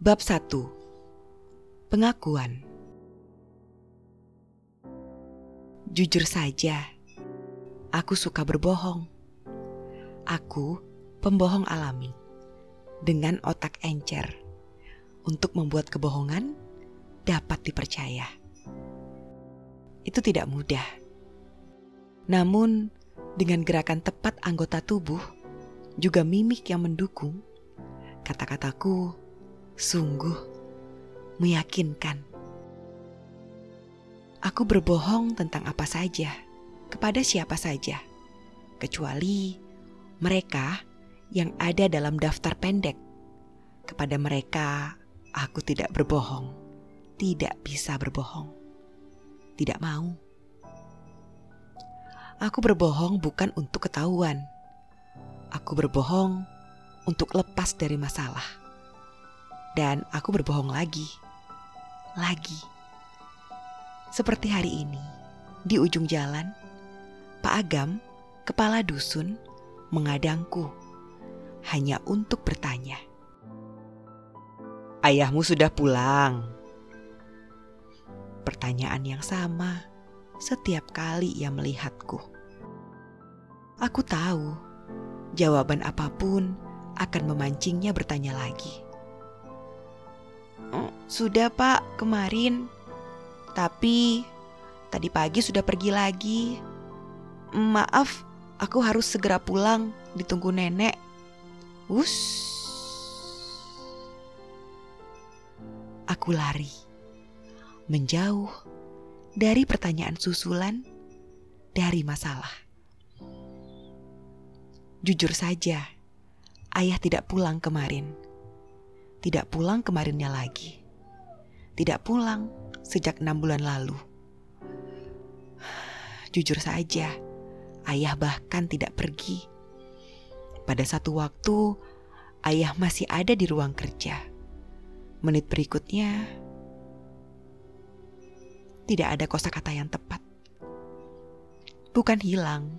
Bab 1 Pengakuan Jujur saja, aku suka berbohong. Aku pembohong alami dengan otak encer untuk membuat kebohongan dapat dipercaya. Itu tidak mudah. Namun, dengan gerakan tepat anggota tubuh, juga mimik yang mendukung, kata-kataku sungguh meyakinkan. Aku berbohong tentang apa saja, kepada siapa saja, kecuali mereka yang ada dalam daftar pendek. Kepada mereka, aku tidak berbohong, tidak bisa berbohong, tidak mau. Aku berbohong bukan untuk ketahuan. Aku berbohong untuk lepas dari masalah. Dan aku berbohong lagi. Lagi. Seperti hari ini, di ujung jalan, Pak Agam, kepala dusun, mengadangku hanya untuk bertanya. Ayahmu sudah pulang? Pertanyaan yang sama setiap kali ia melihatku. Aku tahu jawaban apa pun akan memancingnya bertanya lagi. "Oh, sudah, Pak, kemarin. Tapi tadi pagi sudah pergi lagi. Maaf, aku harus segera pulang, ditunggu nenek. Wus. Aku lari. Menjauh dari pertanyaan susulan dari masalah. Jujur saja, ayah tidak pulang kemarin. Tidak pulang kemarinnya lagi. Tidak pulang sejak enam bulan lalu. Jujur saja, ayah bahkan tidak pergi. Pada satu waktu, ayah masih ada di ruang kerja. Menit berikutnya, tidak ada kosakata yang tepat. Bukan hilang,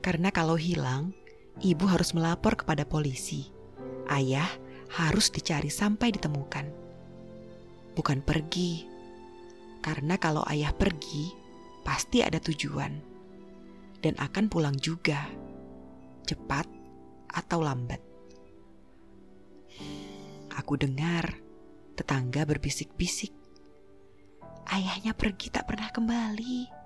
karena kalau hilang, ibu harus melapor kepada polisi. Ayah harus dicari sampai ditemukan. Bukan pergi, karena kalau ayah pergi, pasti ada tujuan dan akan pulang juga, cepat atau lambat. Aku dengar tetangga berbisik-bisik. Ayahnya pergi tak pernah kembali.